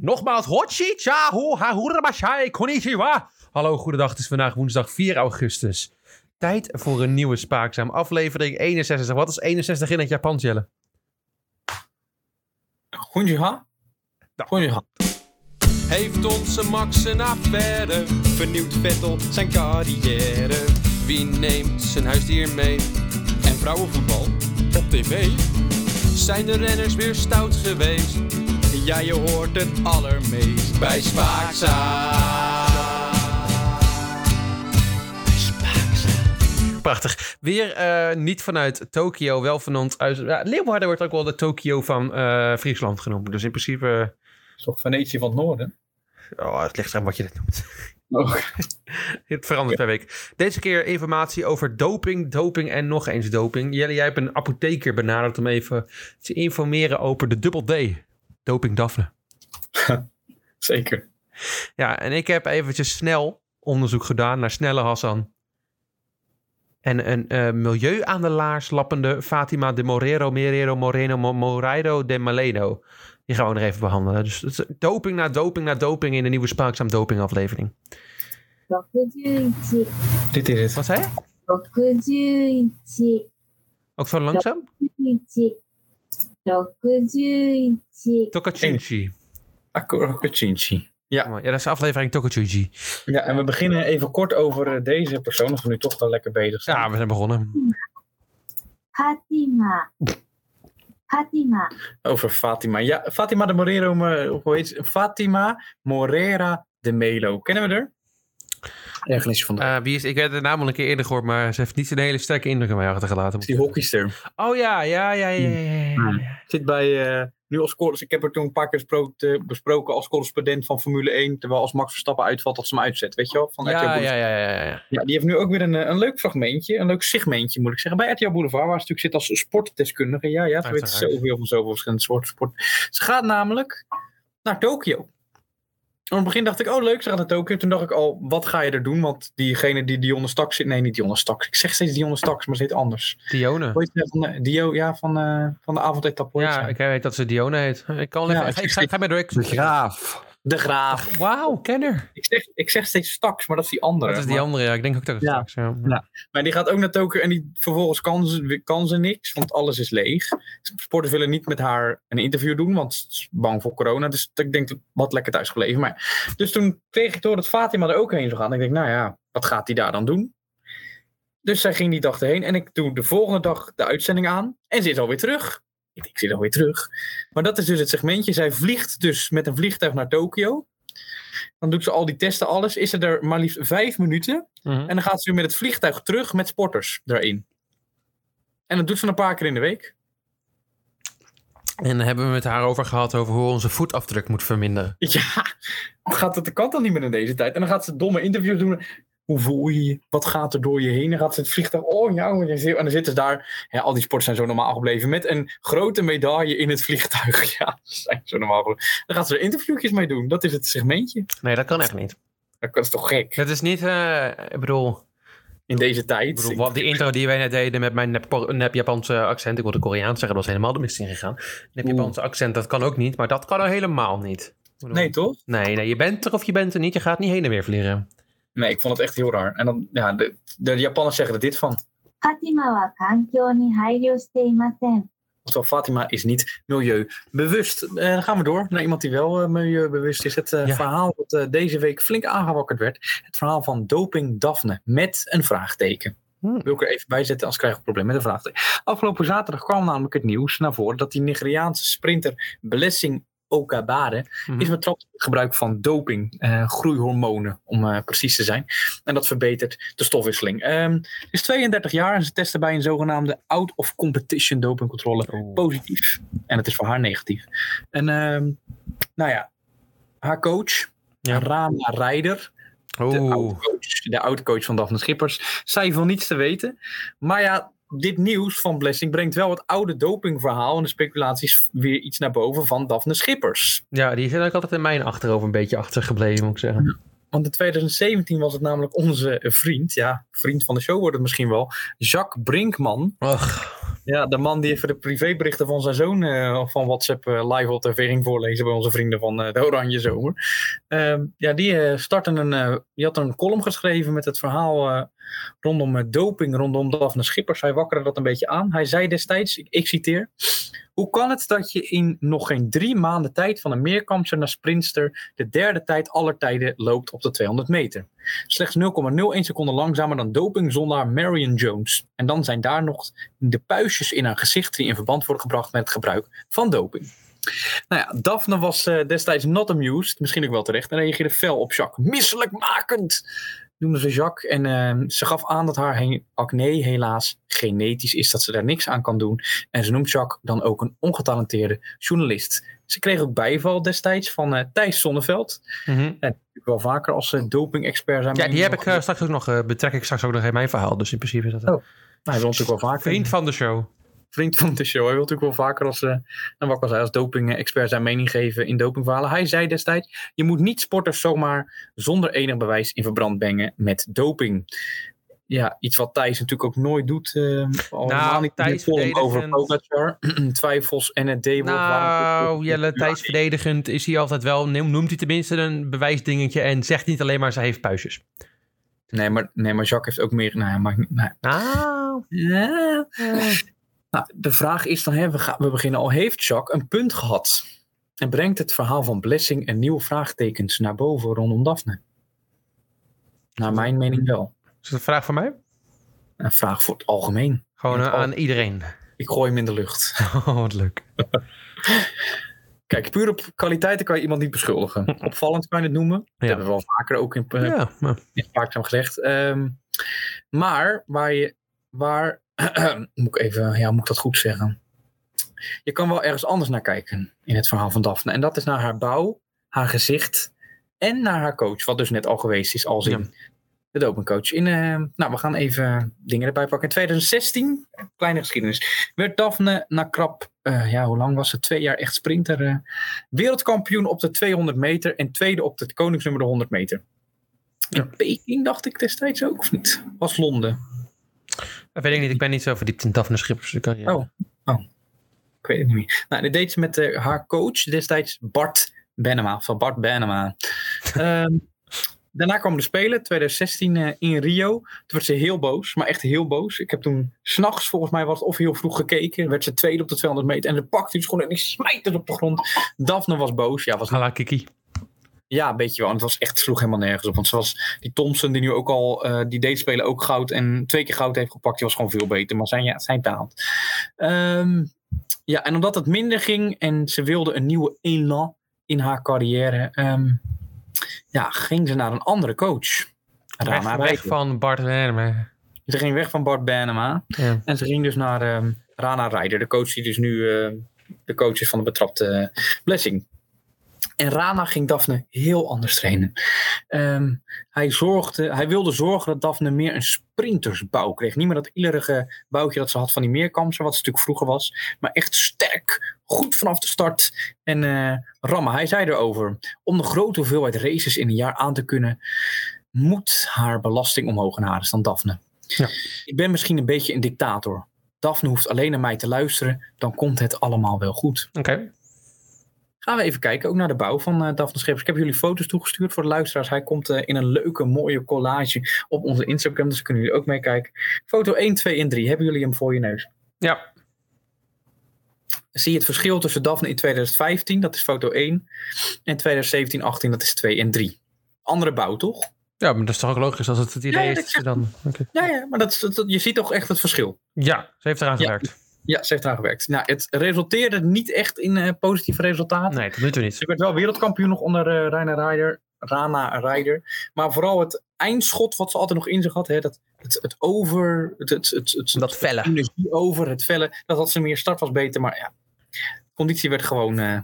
Nogmaals, Hochi, Chahu, Hahurabashai, Konnichiwa. Hallo, goedendag. Het is vandaag woensdag 4 augustus. Tijd voor een nieuwe Spaakzaam. Aflevering 61. Wat is 61 in het Japans, Jelle? Gonjiha? Gonjiha. Heeft onze Max een affaire? Vernieuwt Vettel zijn carrière? Wie neemt zijn huisdier mee? En vrouwenvoetbal op tv? Zijn de renners weer stout geweest? Ja, je hoort het allermeest bij Spaakzaam. Prachtig. Weer eh, niet vanuit Tokio, wel van ons uit. Ja, Leeuwarden wordt ook wel de Tokio van eh, Friesland genoemd. Dus in principe. is toch Venetië van het noorden? Oh, het ligt eraan wat je dit noemt. Oh. Het verandert per week. Deze keer informatie over doping, doping en nog eens doping. Jelle, jij hebt een apotheker benaderd om even te informeren over de dubbel D. Doping Daphne. Zeker. Ja, en ik heb eventjes snel onderzoek gedaan naar Snelle Hassan. En een uh, milieu aan de laars lappende Fatima de Morero, Merero, Moreno, Mo Moreiro de Maleno. Die gaan we nog even behandelen. Dus het is doping na doping na doping in de nieuwe Spaakzaam Doping aflevering. 61 Dit is het. Wat zei je? 61 Ook zo langzaam? 61 61 Tokachunchi. Akkorochinchi. Ja. Ja, dat is de aflevering Tokachunchi. ja, en we beginnen even kort over eh, deze persoon, als we nu toch wel lekker bezig zijn. Ja, we zijn begonnen. Fatima Fatima Over Fatima. Ja, Fatima de Morero, hoe heet ze? Fatima Morera de Melo. Kennen we haar? Ergernisje van de... Eh, wie is, ik heb naam al een keer eerder gehoord, maar ze heeft niet zo'n hele sterke indruk in mij achtergelaten. is die hockeyster. Oh ja, ja, ja, ja, ja, ja, ja. Zit bij, eh, nu als corres- ik heb haar toen een paar keer besproken, besproken als correspondent van Formule 1, terwijl als Max Verstappen uitvalt, dat ze hem uitzet, weet je wel? Van Ja, ja, ja, ja, ja. Ja, die heeft nu ook weer een, eh, een leuk fragmentje, een leuk segmentje moet ik zeggen, bij RTL Boulevard, waar ze natuurlijk zit als sportdeskundige. Ja, ja, ze weet zoveel van zoveel verschillende soorten sport. Ze gaat namelijk naar Tokio. Aan het begin dacht ik, oh leuk, ze gaat naar Tokio. Toen dacht ik al, wat ga je er doen? Want diegene die Dionne Staks zit, nee niet Dionne Staks. Ik zeg steeds Dionne Staks, maar ze heet anders. Dione. Van de, Dio, ja, van, eh, van de avondetappe. Ja, ik weet dat ze Dione heet. Ik kan Ja, even... ik ik ga, ga maar door. Ik, graaf. De Graaf. Wauw, kenner. Ik zeg, ik zeg steeds Staks, maar dat is die andere. Dat is die Maar- andere, ja. Ik denk ook dat het Ja. straks... Ja. Ja. Maar die gaat ook naar Tokio en die, vervolgens kan ze, kan ze niks, want alles is leeg. Sporters willen niet met haar een interview doen, want ze is bang voor corona. Dus ik denk, wat lekker thuis gebleven. Maar, dus toen kreeg ik door dat Fatima er ook heen zou gaan. En ik denk, nou ja, wat gaat hij daar dan doen? Dus zij ging die dag erheen en ik doe de volgende dag de uitzending aan. En ze is alweer terug. Ik ze is alweer terug. Maar dat is dus het segmentje. Zij vliegt dus met een vliegtuig naar Tokio. Dan doet ze al die testen, alles. Is ze er maar liefst vijf minuten. Mhm. En dan gaat ze weer met het vliegtuig terug met sporters erin. En dat doet ze een paar keer in de week. En dan hebben we het haar over gehad over hoe onze voetafdruk moet verminderen. Ja, gaat het de kant dan niet meer in deze tijd? En dan gaat ze domme interviews doen. Hoe voel je je? Wat gaat er door je heen? Dan gaat ze het vliegtuig. Oh ja, oh, en dan zitten ze daar. Ja, al die sporters zijn zo normaal gebleven. Met een grote medaille in het vliegtuig. Ja, ze zijn zo normaal gebleven. Dan gaat ze er interviewjes mee doen. Dat is het segmentje. Nee, dat kan echt niet. Dat is toch gek? Dat is niet... eh, ik bedoel... In deze tijd. Ik bedoel, wat, die intro die wij net deden met mijn nep, nep Japanse accent. Ik wilde Koreaans zeggen, dat was helemaal de mist ingegaan. Nep Oeh. Japanse accent, dat kan ook niet. Maar dat kan er helemaal niet. Bedoel, Nee, toch? Nee, nee, je bent er of je bent er niet. Je gaat niet heen en weer vliegen. Nee, ik vond het echt heel raar. En dan, ja, de, de Japanners zeggen er dit van. Fatima wa kankyo ni. Oftewel, Fatima is niet milieubewust. Eh, dan gaan we door naar iemand die wel eh, milieubewust is. Het eh, verhaal dat deze week flink aangewakkerd werd. Het verhaal van doping Daphne met een vraagteken. Hmm. Wil ik er even bij zetten, als krijg ik een probleem met de vraagteken. Afgelopen zaterdag kwam namelijk het nieuws naar voren dat die Nigeriaanse sprinter Blessing Okabare Mhm. is betrapt op het gebruik van doping, eh, groeihormonen om eh, precies te zijn. En dat verbetert de stofwisseling. Ze is 32 jaar en ze testte bij een zogenaamde out-of-competition dopingcontrole Oeh. positief. En het is voor haar negatief. En ehm, nou ja, haar coach, Ja. Rana Rijder, de Oeh. oud-coach, de oud-coach van Daphne Schippers, zei van niets te weten. Maar ja, dit nieuws van Blessing brengt wel het oude dopingverhaal en de speculaties weer iets naar boven van Daphne Schippers. Ja, die zit ook altijd in mijn achterhoofd een beetje achtergebleven, moet ik zeggen. Want in 2017 was het namelijk onze vriend, ja, vriend van de show wordt het misschien wel, Jacques Brinkman. Och, Ja, de man die even de privéberichten van zijn zoon eh, van WhatsApp eh, live op tv ging voorlezen bij onze vrienden van eh, de Oranje Zomer. Ehm, ja, die, startte een, die had een column geschreven met het verhaal rondom eh, doping, rondom Daphne Schippers. Hij wakkerde dat een beetje aan. Hij zei destijds, ik, citeer, hoe kan het dat je in nog geen drie maanden tijd van een meerkampster naar sprinster de derde tijd aller tijden loopt op de 200 meter? Slechts 0,01 seconden langzamer dan dopingzondaar Marion Jones. En dan zijn daar nog de puistjes in haar gezicht die in verband worden gebracht met het gebruik van doping. Nou ja, Daphne was eh, destijds not amused, misschien ook wel terecht, en reageerde fel op Jacques. Misselijkmakend, noemde ze Jacques. En eh, ze gaf aan dat haar he- acne helaas genetisch is, dat ze daar niks aan kan doen. En ze noemt Jacques dan ook een ongetalenteerde journalist. Ze kreeg ook bijval destijds van eh, Thijs Zonneveld. En natuurlijk wel vaker als uh, doping-expert zijn. Ja, die heb ik eh, straks ook nog, eh, betrek ik straks ook nog in mijn verhaal. Dus in principe is dat Oh, Hij wil natuurlijk wel vaker. vriend van de show. Vriend van de show. Hij wil natuurlijk wel vaker als, wat ik al zei, als doping-expert zijn mening geven in dopingverhalen. Hij zei destijds, je moet niet sporters zomaar zonder enig bewijs in verbrand brengen met doping. Ja, iets wat Thijs natuurlijk ook nooit doet. Uh, al niet de Thijs column over verdedigend. Pogacar, twijfels en het D-woord. Nou, Jelle, Thijs verdedigend is hij altijd wel. noem- Noemt hij tenminste een bewijsdingetje en zegt niet alleen maar ze heeft puistjes. Nee, maar, nee, maar Jacques heeft ook meer... Nou, maar, nou, Ah. ja. Nou, de vraag is dan, hè, we, gaan, we beginnen al, heeft Jacques een punt gehad? En brengt het verhaal van Blessing een nieuwe vraagtekens naar boven rondom Daphne? Naar mijn mening wel. Is dat een vraag van mij? Een vraag voor het algemeen. Gewoon aan iedereen. Ik gooi hem in de lucht. Oh, wat leuk. Kijk, puur op kwaliteiten kan je iemand niet beschuldigen. Opvallend kan je het noemen. Dat Ja. hebben we wel vaker ook in, eh, Ja, maar- in spraakzaam gezegd. Ehm, maar waar je, waar, moet ik even, ja, moet ik dat goed zeggen? Je kan wel ergens anders naar kijken in het verhaal van Daphne. En dat is naar haar bouw, haar gezicht en naar haar coach. Wat dus net al geweest is als in Ja. de dopingcoach. In, eh, nou, we gaan even dingen erbij pakken. In 2016, kleine geschiedenis, werd Daphne na krap, eh, ja, hoe lang was het? Twee jaar echt sprinter. eh, wereldkampioen op de 200 meter en tweede op de koningsnummer de 100 meter. In Peking dacht ik destijds ook, of niet? Was Londen. Dat weet ik niet. Ik ben niet zo verdiept in Daphne Schippers. dus ik kan- ja. Oh. Ik weet het niet meer. Nou, dit deed ze met eh, haar coach destijds Bart Benema. Van Bart Benema. Ehm, daarna kwam de Spelen, 2016 eh, in Rio. Toen werd ze heel boos, maar echt heel boos. Ik heb toen s'nachts volgens mij was het of heel vroeg gekeken. Werd ze tweede op de 200 meter. En ze pakte die schoen en die smijt het op de grond. Daphne was boos. Ja, was à la Kiki. Ja, een beetje wel. En het was echt, sloeg helemaal nergens op. Want zoals die Thompson, die nu ook al, eh, die deed spelen ook goud en twee keer goud heeft gepakt, die was gewoon veel beter. Maar zijn, ja, zijn taal. Ehm, ja, en omdat het minder ging en ze wilde een nieuwe elan in haar carrière, ehm, ja, ging ze naar een andere coach. Rana Weg, weg van Bart Werner. Ze ging weg van Bart Banema. Ja. En ze ging dus naar ehm, Rana Rijder, de coach die dus nu eh, de coach is van de betrapte eh, Blessing. En Rana ging Daphne heel anders trainen. Ehm, hij, zorgde, hij wilde zorgen dat Daphne meer een sprintersbouw kreeg. Niet meer dat illerige bouwtje dat ze had van die meerkampsen, wat ze natuurlijk vroeger was. Maar echt sterk, goed vanaf de start. En eh rammen, hij zei erover. Om de grote hoeveelheid races in een jaar aan te kunnen, moet haar belasting omhoog en haar is dan Daphne. Ja. Ik ben misschien een beetje een dictator. Daphne hoeft alleen naar mij te luisteren, dan komt het allemaal wel goed. Oké. Gaan we even kijken, ook naar de bouw van eh Daphne Schippers. Ik heb jullie foto's toegestuurd voor de luisteraars. Hij komt eh, in een leuke, mooie collage op onze Instagram, dus kunnen jullie ook meekijken. Foto 1, 2 en 3, hebben jullie hem voor je neus? Ja. Zie je het verschil tussen Daphne in 2015, dat is foto 1, en 2017, 18, dat is 2 en 3. Andere bouw, toch? ja, maar dat is toch ook logisch als het het idee Ja, is. dat je dan... Ja, ja maar dat, je ziet toch echt het verschil. Ja, ze heeft eraan Ja. gewerkt. Ja, ze heeft eraan gewerkt. Nou, het resulteerde niet echt in eh, positieve resultaten. Nee, tot nu toe niet. Ze werd wel wereldkampioen nog onder eh Rana Rijder. Rana Rijder. Maar vooral het eindschot wat ze altijd nog in zich had. Hè, dat, het, het over. Het, het, het, het, Dat felle. energie over, het vellen. Dat had ze meer. Start was beter. Maar ja, de conditie werd gewoon, eh,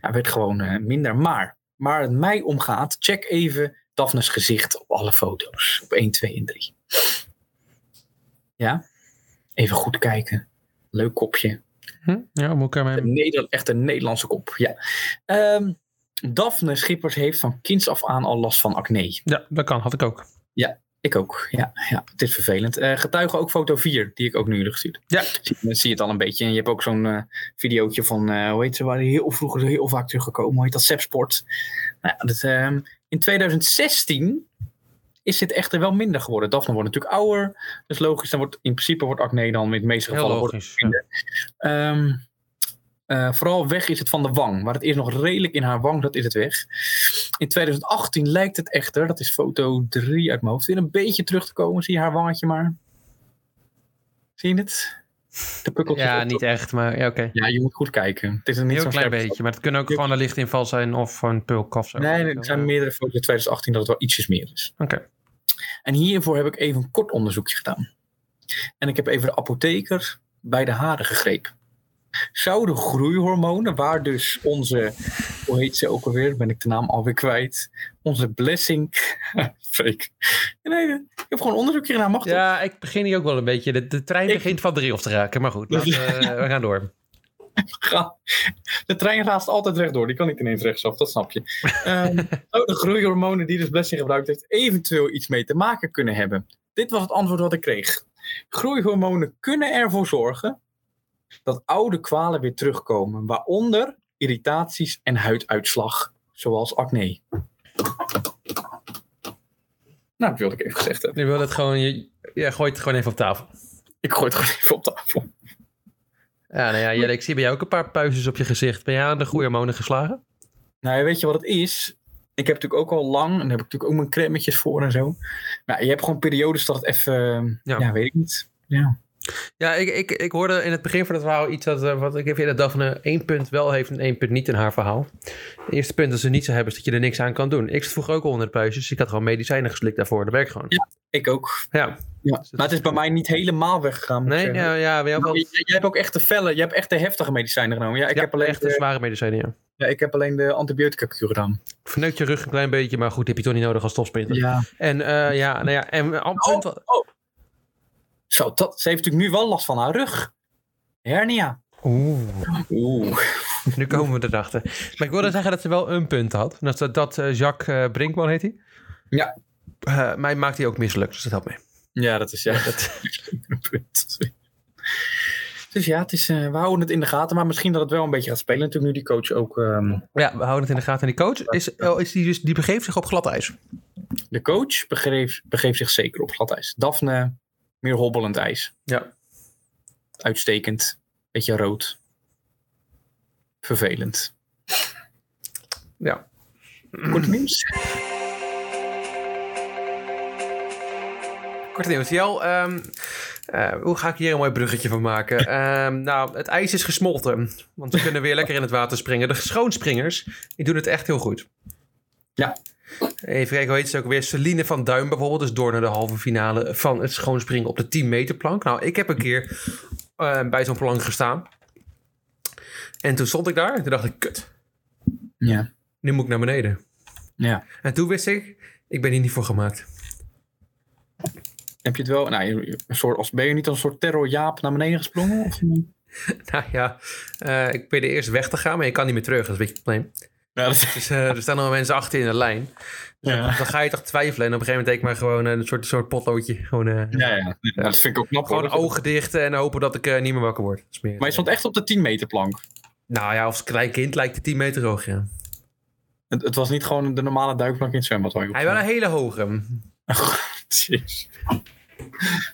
ja, werd gewoon minder. Maar waar het mij om gaat. Check even Daphne's gezicht op alle foto's. Op 1, 2 en 3. Ja? Even goed kijken. Leuk kopje. Hm? Ja, moet ik ermee... Neder- echt een Nederlandse kop, ja. Ehm, Daphne Schippers heeft van kinds af aan al last van acne. Ja, dat kan. Had ik ook. Ik ook, ja. ja het is vervelend. Eh getuige ook foto 4, die ik ook nu gestuurd. Ja. Zie, zie je het al een beetje. En je hebt ook zo'n eh videootje van, eh, hoe heet ze, waar heel vroeger heel vaak teruggekomen. Hoe heet dat? Sepsport. Nou, ja, dat, ehm, in 2016 is dit echter wel minder geworden. Daphne wordt natuurlijk ouder. Dus logisch, dan wordt in principe wordt acne dan in de meeste gevallen wordt logisch. minder. Ehm, eh, vooral weg is het van de wang. Waar het eerst nog redelijk in haar wang, dat is het weg. In 2018 lijkt het echter, dat is foto 3 uit mijn hoofd, weer een beetje terug te komen. Zie je haar wangetje maar? Zie je het? De Ja, niet echt, maar ja, oké. Ja, je moet goed kijken. Het is een heel klein beetje, maar het kunnen ook gewoon een lichtinval zijn of een pulk of zo. Nee, nee, er zijn meerdere foto's uit 2018 dat het wel ietsjes meer is. Oké. En hiervoor heb ik even een kort onderzoekje gedaan. En ik heb even de apotheker bij de haren gegrepen. Zouden groeihormonen, waar dus onze, hoe heet ze ook alweer, ben ik de naam alweer kwijt, onze blessing, fake. Nee, ik heb gewoon onderzoekje gedaan, mag? Ja, ik begin hier ook wel een beetje. De, de trein Ik- begint van de rails te raken, maar goed, laten we gaan door. De trein raast altijd rechtdoor, die kan niet ineens rechtsaf, dat snap je. Ehm, zouden groeihormonen die dus blessing gebruikt heeft, eventueel iets mee te maken kunnen hebben? Dit was het antwoord wat ik kreeg. Groeihormonen kunnen ervoor zorgen dat oude kwalen weer terugkomen, waaronder irritaties en huiduitslag, zoals acne. Nou, dat wilde ik even gezegd hebben. Je wil het gewoon, je, je gooit het gewoon even op tafel. Ik gooi het gewoon even op tafel. Ja, nou ja, Jelle, ik zie bij jou ook een paar puistjes op je gezicht. Ben jij aan de goede hormonen geslagen? Nou, weet je wat het is? Ik heb natuurlijk ook al lang, en daar heb ik natuurlijk ook mijn crèmetjes voor en zo. Maar je hebt gewoon periodes dat het even, Ja. ja, weet ik niet. Ja. Ja, ik, ik, ik hoorde in het begin van het verhaal iets dat, eh, wat ik even dat Daphne één punt wel heeft en één punt niet in haar verhaal. Het eerste punt dat ze niet zo hebben is dat je er niks aan kan doen. Ik zat vroeger ook al onder de puistjes. Ik had gewoon medicijnen geslikt daarvoor. Dat werkt gewoon. Ja. Ik ook. Ja. Ja. Dus Maar het is bij mij niet helemaal weggegaan. Nee, ja, ja, Nou, je- jij hebt ook echt de felle, je hebt echt de heftige medicijnen genomen. Ja, ik, Ja, heb, alleen echt de, zware medicijnen, ja. ja, ik heb alleen de antibiotica kuur gedaan. Verneukt je rug een klein beetje, maar goed, die heb je toch niet nodig als topsprinter. Ja. En eh, ja, nou ja, en een Oh, punt oh. Zo, dat, ze heeft natuurlijk nu wel last van haar rug. Hernia. Oeh, Oeh. nu komen we erachter. Maar ik wilde zeggen dat ze wel een punt had. Dat, dat eh, Jacques eh, Brinkman heet hij. Ja. Eh, mij maakt hij ook misselijk, dus dat helpt mee. Ja, dat is ja. Dat... dus ja, het is, we houden het in de gaten. Maar misschien dat het wel een beetje gaat spelen. Natuurlijk nu die coach ook... ehm, Ja, we houden het in de gaten. En die coach, is, oh, is die, dus, die begeeft zich op glad ijs. de coach begeeft, begeeft zich zeker op glad ijs. Daphne, meer hobbelend ijs. Ja. Uitstekend. Beetje rood. Vervelend. Ja. Kort nieuws. Korte nieuws. Jel, ehm, eh, hoe ga ik hier een mooi bruggetje van maken? Ehm, nou, het ijs is gesmolten. Want we kunnen weer lekker in het water springen. De schoonspringers, die doen het echt heel goed. Ja. Even kijken, hoe heet ze ook weer? Celine van Duin bijvoorbeeld. Dus door naar de halve finale van het schoonspringen op de 10 meter plank. Nou, ik heb een keer eh, bij zo'n plank gestaan. En toen stond ik daar en toen dacht ik, kut, Ja. nu moet ik naar beneden. ja. En toen wist ik, ik ben hier niet voor gemaakt. Heb je het wel... Nou, een soort, als, ben je niet als een soort terrorjaap naar beneden gesprongen? Of? Nou ja, eh, ik probeerde eerst weg te gaan, maar je kan niet meer terug. Dat is een beetje het probleem. Ja, dat Dus eh, er staan al mensen achter in de lijn. Dus Ja. dan, ga je toch twijfelen. En op een gegeven moment denk ik maar gewoon eh, een soort, soort potloodje. Gewoon, eh, ja, ja. Ja, dat vind ik ook knap. gewoon hoor. ogen dicht en hopen dat ik niet meer wakker word. Meer- Maar je stond echt op de 10 meter plank. Nou ja, als klein kind lijkt het 10 meter hoog, ja. Het, het was niet gewoon de normale duikplank in het zwembad. Hij wel een hele hoge. Jeez.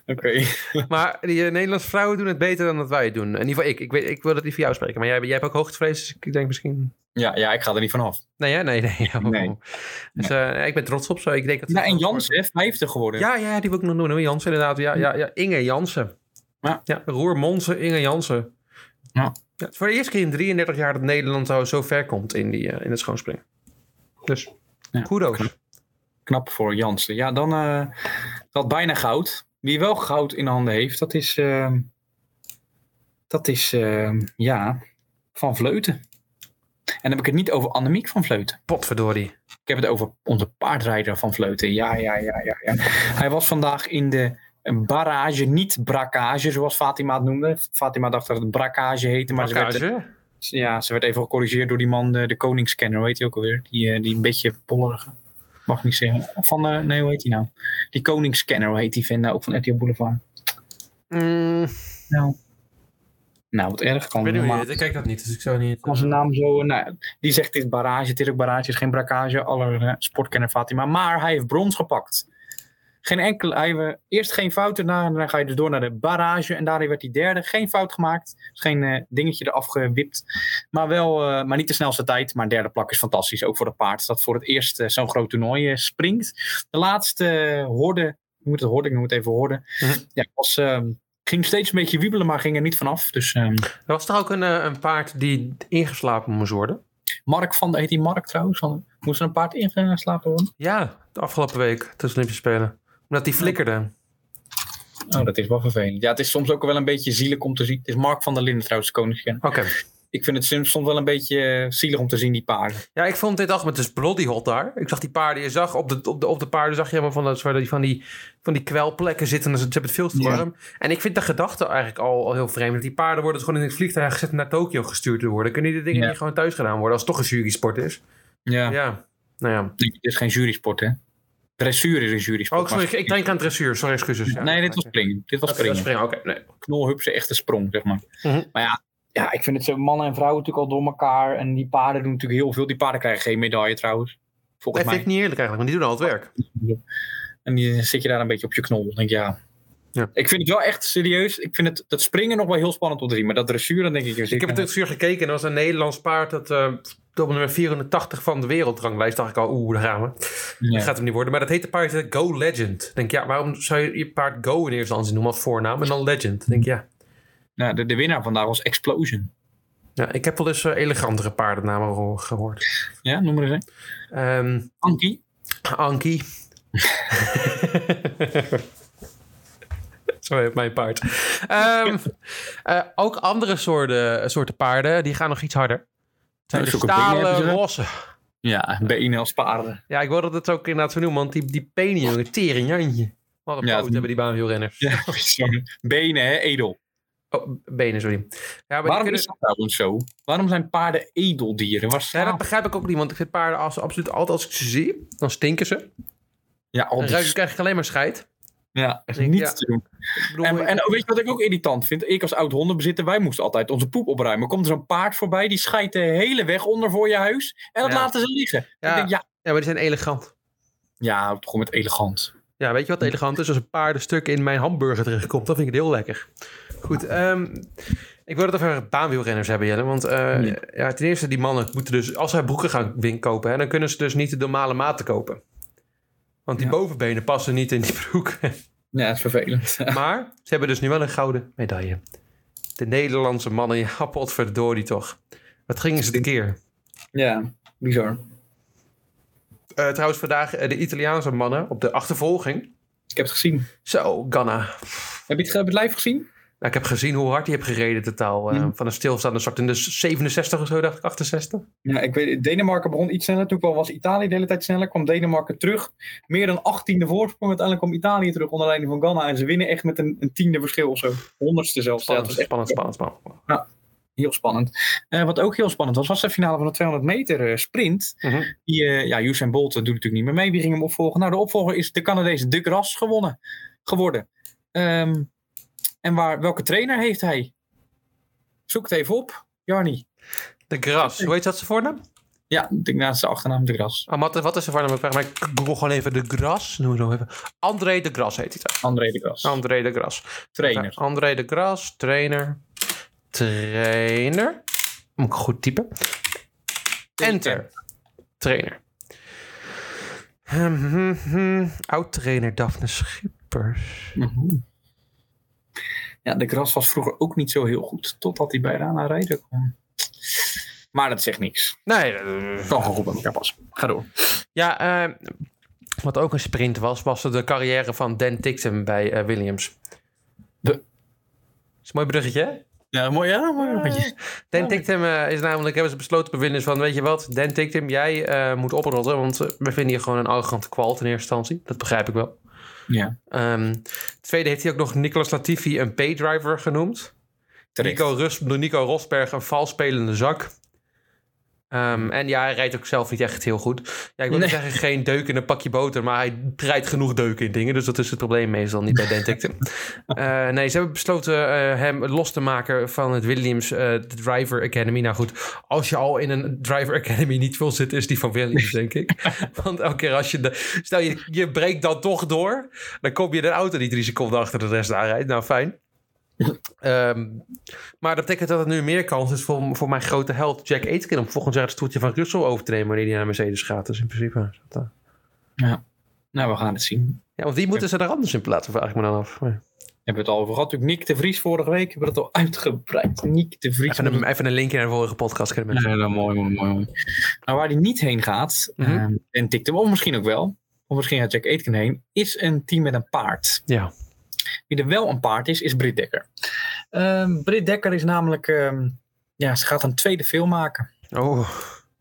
Oké. Maar die eh, Nederlandse vrouwen doen het beter dan dat wij het doen. In ieder geval ik. Ik, weet, ik wil het niet voor jou spreken. Maar jij, jij hebt ook hoogtevrees, dus ik denk misschien... Ja, ja, ik ga er niet vanaf. Nee, nee, nee. Oh. Nee. Dus eh, ik ben trots op zo. Ik denk dat Ja, en Jans, hè, vijfde geworden. Ja, ja, die wil ik nog noemen. Jansen inderdaad. Ja, ja, ja. Inge Jansen. Ja. ja Roer Monsen, Inge Jansen. Ja. Ja, het is voor de eerste keer in 33 jaar dat Nederland zo, ver komt in, die, eh, in het schoonspringen. Dus, Ja. kudos. Knap voor Jansen. Ja, dan dat bijna goud. Wie wel goud in handen heeft, dat is, eh, dat is eh, ja, Van Vleuten. En dan heb ik het niet over Annemiek van Vleuten. Potverdorie. Ik heb het over onze paardrijder van Vleuten. Ja, ja, ja, ja, ja. Hij was vandaag in de barrage, niet brakkage, zoals Fatima het noemde. Fatima dacht dat het brakkage heette, maar ze werd, ja, ze werd even gecorrigeerd door die man, de, de koningscanner, heet hij ook alweer? Die, eh, die een beetje pollerige. Mag niet zeggen. Van, eh, nee, hoe heet die nou? Die Koningsscanner, hoe heet die vent nou? Ook van RTL Boulevard. Mm, Nou, nou wat erg ik kan. weet niet Ik kijk dat niet, dus ik zou niet... Als een naam zo, eh, nou, die zegt dit barrage, het is ook barrage, is geen brakkage, aller eh, sportkenner Fatima. Maar hij heeft brons gepakt. Geen enkele, hij eerst geen fouten, na, dan ga je dus door naar de barrage en daarin werd hij derde. Geen fout gemaakt, dus geen eh, dingetje eraf gewipt. Maar wel, eh, maar niet de snelste tijd, maar een derde plak is fantastisch. Ook voor het paard dat voor het eerst eh, zo'n groot toernooi springt. De laatste horde, ik moet het horde, ik noem het even horde, Mhm. ja, was, ehm, ging steeds een beetje wiebelen, maar ging er niet vanaf. Dus ehm, Er was toch ook een, een paard die ingeslapen moest worden? Mark van, heet die Mark trouwens? Van, moest er een paard ingeslapen worden? Ja, de afgelopen week tussen de Olympische Spelen. Omdat die flikkerde. Oh, dat is wel vervelend. Ja, het is soms ook wel een beetje zielig om te zien. Het is Mark van der Linden trouwens. Oké. Ik vind het soms wel een beetje eh, zielig om te zien, die paarden. Ja, ik vond dit dag met dus bloody hot daar. Ik zag die paarden, je zag op de, op de, op de paarden zag je helemaal van, dat, van, die, van, die, van die kwelplekken zitten. en Ze hebben het veel te Ja. warm. En ik vind de gedachte eigenlijk al, al heel vreemd. Dat die paarden worden dus gewoon in het vliegtuig gezet naar Tokio gestuurd te worden. Kunnen die dingen Ja. niet gewoon thuis gedaan worden als het toch een jury-sport is? Ja. Ja. Nou ja. Het is geen jurysport, hè? Dressuur is een jurysport. Oh, sorry, ik denk aan dressuur. Sorry, excuses. Ja, nee, dit was springen. Dit was springen. springen. Oké, nee. Knolhupse echte sprong, zeg maar. Mhm. Maar ja, ja, ik vind het zo mannen en vrouwen natuurlijk al door elkaar. En die paarden doen natuurlijk heel veel. Die paarden krijgen geen medaille trouwens. Volgens Dat vind ik niet eerlijk eigenlijk, want die doen al het werk. En die zit je daar een beetje op je knol. Denk ik, ja. Ja. Ik vind het wel echt serieus. Ik vind het, dat springen nog wel heel spannend om te zien. Maar dat dressuur, dan denk ik... Ik heb het dressuur gekeken en er was een Nederlands paard dat eh op nummer 480 van de wereldranglijst. dacht ik al, oeh, daar gaan we. Ja. Dat gaat hem niet worden. Maar dat heet de paard heet Go Legend. Denk ja, waarom zou je je paard Go in eerste instantie noemen als voornaam en dan Legend? Denk ja. Nou, de, de winnaar vandaag was Explosion. ja ik heb wel eens eh, elegantere paardennamen geho- gehoord. Ja, noem maar eens. Ehm Ankie. Ankie. Zo heet mijn paard. Ehm, eh, ook andere soorten, soorten paarden, die gaan nog iets harder. Zijn Ja, de benen stalen rossen. Ja, benen als paarden. Ja, ik wilde het ook inderdaad zo noemen, want die, die penen, jongen, tering, Jantje. Wat een Ja, het- hebben die baanwielrenners. Ja, sorry. benen, hè, edel. Oh, benen, sorry. Ja, Waarom kunnen- is dat trouwens zo? Waarom zijn paarden edeldieren? Waar Ja, dat begrijp ik ook niet, want ik vind paarden als, absoluut altijd als ik ze zie, dan stinken ze. Ja, Dan al ruik ik eigenlijk alleen maar scheid. Ja, Ik- niets ja. te doen. Bedoel, En, weet je wat ik ook irritant vind? Ik als oud hondenbezitter, wij moesten altijd onze poep opruimen. Komt er zo'n paard voorbij, die scheidt de hele weg onder voor je huis. En dat Ja. laten ze liggen. Ja. Ik denk, ja, ja, maar die zijn elegant. ja, gewoon met elegant. Ja, weet je wat elegant is? Als een paardenstuk in mijn hamburger terechtkomt, dan vind ik het heel lekker. Goed, ehm, ik wil het over baanwielrenners hebben, Jelle. Want eh, Ja. ja, ten eerste, die mannen moeten dus, als zij broeken gaan win kopen, hè, dan kunnen ze dus niet de normale maten kopen. Want die Ja. bovenbenen passen niet in die broek. Ja, dat is vervelend. maar ze hebben dus nu wel een gouden medaille. De Nederlandse mannen, ja, potverdorie toch. Wat gingen ze de keer? ja, bizar. Eh, trouwens, vandaag eh, de Italiaanse mannen op de achtervolging. Ik heb het gezien. Zo, Ganna. Heb je het, heb je het live gezien? Nou, ik heb gezien hoe hard hij heeft gereden totaal. Mhm. Van een stilstaande start in de 67 of zo, dacht ik, 68. Ja, ik weet, Denemarken begon iets sneller. Toen kwam, was Italië de hele tijd sneller. Kwam Denemarken terug. Meer dan 18e voorsprong. Uiteindelijk kwam Italië terug onder leiding van Ghana. En ze winnen echt met een, een tiende verschil of zo. Honderdste zelfs. Ja, Spannend, was echt spannend, spannend, spannend. heel spannend. Eh, wat ook heel spannend was, was de finale van de 200 meter eh, sprint. Mhm. Die, eh, ja, Usain Bolt doet natuurlijk niet meer mee. Wie ging hem opvolgen? Nou, de opvolger is de Canadees De Gras gewonnen, geworden. Ehm, en waar, welke trainer heeft hij? Zoek het even op, Jarni. De Gras, hoe heet dat zijn voornaam? Ja, ik denk naast de achternaam De Gras. Oh, wat, wat is zijn voornaam? Ik google gewoon even de Gras. Noem het nog even. André de Gras heet hij dan. André De Gras. André de Gras. trainer. André de Gras, trainer. Trainer. Moet ik goed typen. Enter. Trainer. Hmm, hmm, hmm. Oud-trainer Daphne Schippers. Mhm. Ja, De Gras was vroeger ook niet zo heel goed. Totdat hij bij Rana rijden kwam. Maar dat zegt niks. Nee, eh, Kan gewoon goed bij elkaar passen. Ga door. Ja, eh, wat ook een sprint was, was de carrière van Dan Tickton bij eh, Williams. De- is een mooi bruggetje, hè? Ja, mooi. Ja, mooi. Dan Tickton eh, is namelijk, hebben ze besloten bij Williams van, weet je wat, Dan Tickton, jij eh, moet oprotten, want we vinden je gewoon een arrogante kwal in eerste instantie. Dat begrijp ik wel. Ja, Ehm tweede heeft hij ook nog Nicolas Latifi een paydriver genoemd. terecht. Nico, Rus, door Nico Rosberg een vals spelende zak. Ehm, en ja, hij rijdt ook zelf niet echt heel goed. Ja, ik wil Nee. zeggen geen deuk in een pakje boter, maar hij rijdt genoeg deuken in dingen. Dus dat is het probleem meestal niet bij Denticte. Eh nee, ze hebben besloten eh, hem los te maken van het Williams eh, Driver Academy. Nou goed, als je al in een Driver Academy niet wil zitten, is die van Williams, denk ik. Want elke keer als je... De, stel, je, je breekt dan toch door, dan kom je de auto niet drie seconden achter de rest aanrijdt. Nou, fijn. Ehm, maar dat betekent dat er nu meer kans is voor, voor mijn grote held Jack Aitken om volgend jaar het stoeltje van Russell over te nemen wanneer hij naar Mercedes gaat. Dus in principe dat, eh, Nou, we gaan het zien. Ja, of die moeten ze er anders in plaatsen, vraag ik me dan af. Hebben we het al over gehad. Natuurlijk Nick de Vries vorige week. Hebben we het al uitgebreid. Nick de Vries. Even een, even een linkje naar de vorige podcast kunnen mensen. Ja, nou, mooi, mooi, mooi. mooi. Nou, waar hij niet heen gaat, Mhm. ehm, en tikt hem, of misschien ook wel, of misschien gaat Jack Aitken heen, is een team met een paard. Ja. Wie er wel een paard is, is Britt Dekker. Ehm Britt Dekker is namelijk, ehm, ja, ze gaat een tweede film maken. Oh.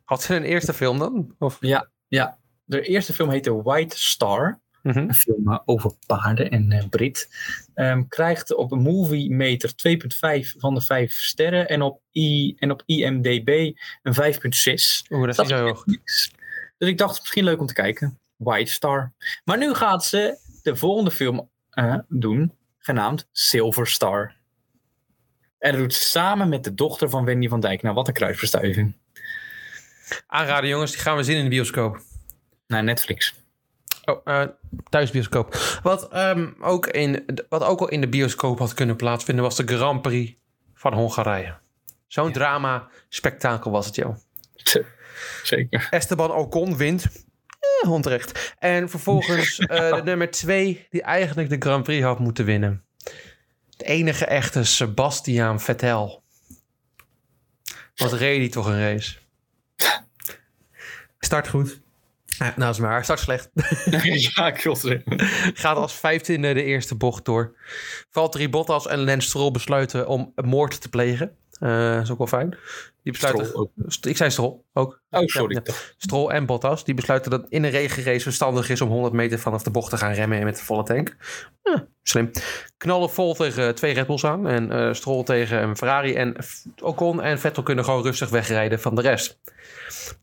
Had ze een eerste film dan? Of? Ja, ja. De eerste film heette White Star. Mhm. Een film eh, over paarden en eh, Brit. Ehm, krijgt op een movie meter 2,5 van de 5 sterren. En op, I, en op IMDB een 5,6. Oeh, dat is Dat zo hoog. niks. Dus ik dacht, misschien leuk om te kijken. White Star. Maar nu gaat ze de volgende film eh, doen, genaamd Silver Star. En dat doet samen met de dochter van Wendy van Dijk. Nou, wat een kruisbestuiving. Aanraden jongens, die gaan we zien in de bioscoop. Naar Netflix. Oh, eh, thuisbioscoop. Wat, ehm, ook in, wat ook al in de bioscoop had kunnen plaatsvinden was de Grand Prix van Hongarije. Zo'n drama, spektakel was het, joh. Zeker. Esteban Ocon wint. Onterecht. En vervolgens eh, de nummer twee, die eigenlijk de Grand Prix had moeten winnen. De enige echte Sebastian Vettel. Wat reed hij toch een race? Start goed. Ja, nou is maar, start slecht. ja, ik wil het zeggen. Gaat als vijftiende de eerste bocht door. Valtteri Bottas en Lance Stroll besluiten om moord te plegen. Eh is ook wel fijn. Die besluiten... Stroll ook. St- Ik zei Stroll ook. Oh, sorry. Ja. Stroll en Bottas, die besluiten dat in een regenrace verstandig is om 100 meter vanaf de bocht te gaan remmen met de volle tank. Ja, slim. Knallen vol tegen twee Red Bulls aan en eh Stroll tegen een Ferrari. En Ocon en Vettel kunnen gewoon rustig wegrijden van de rest.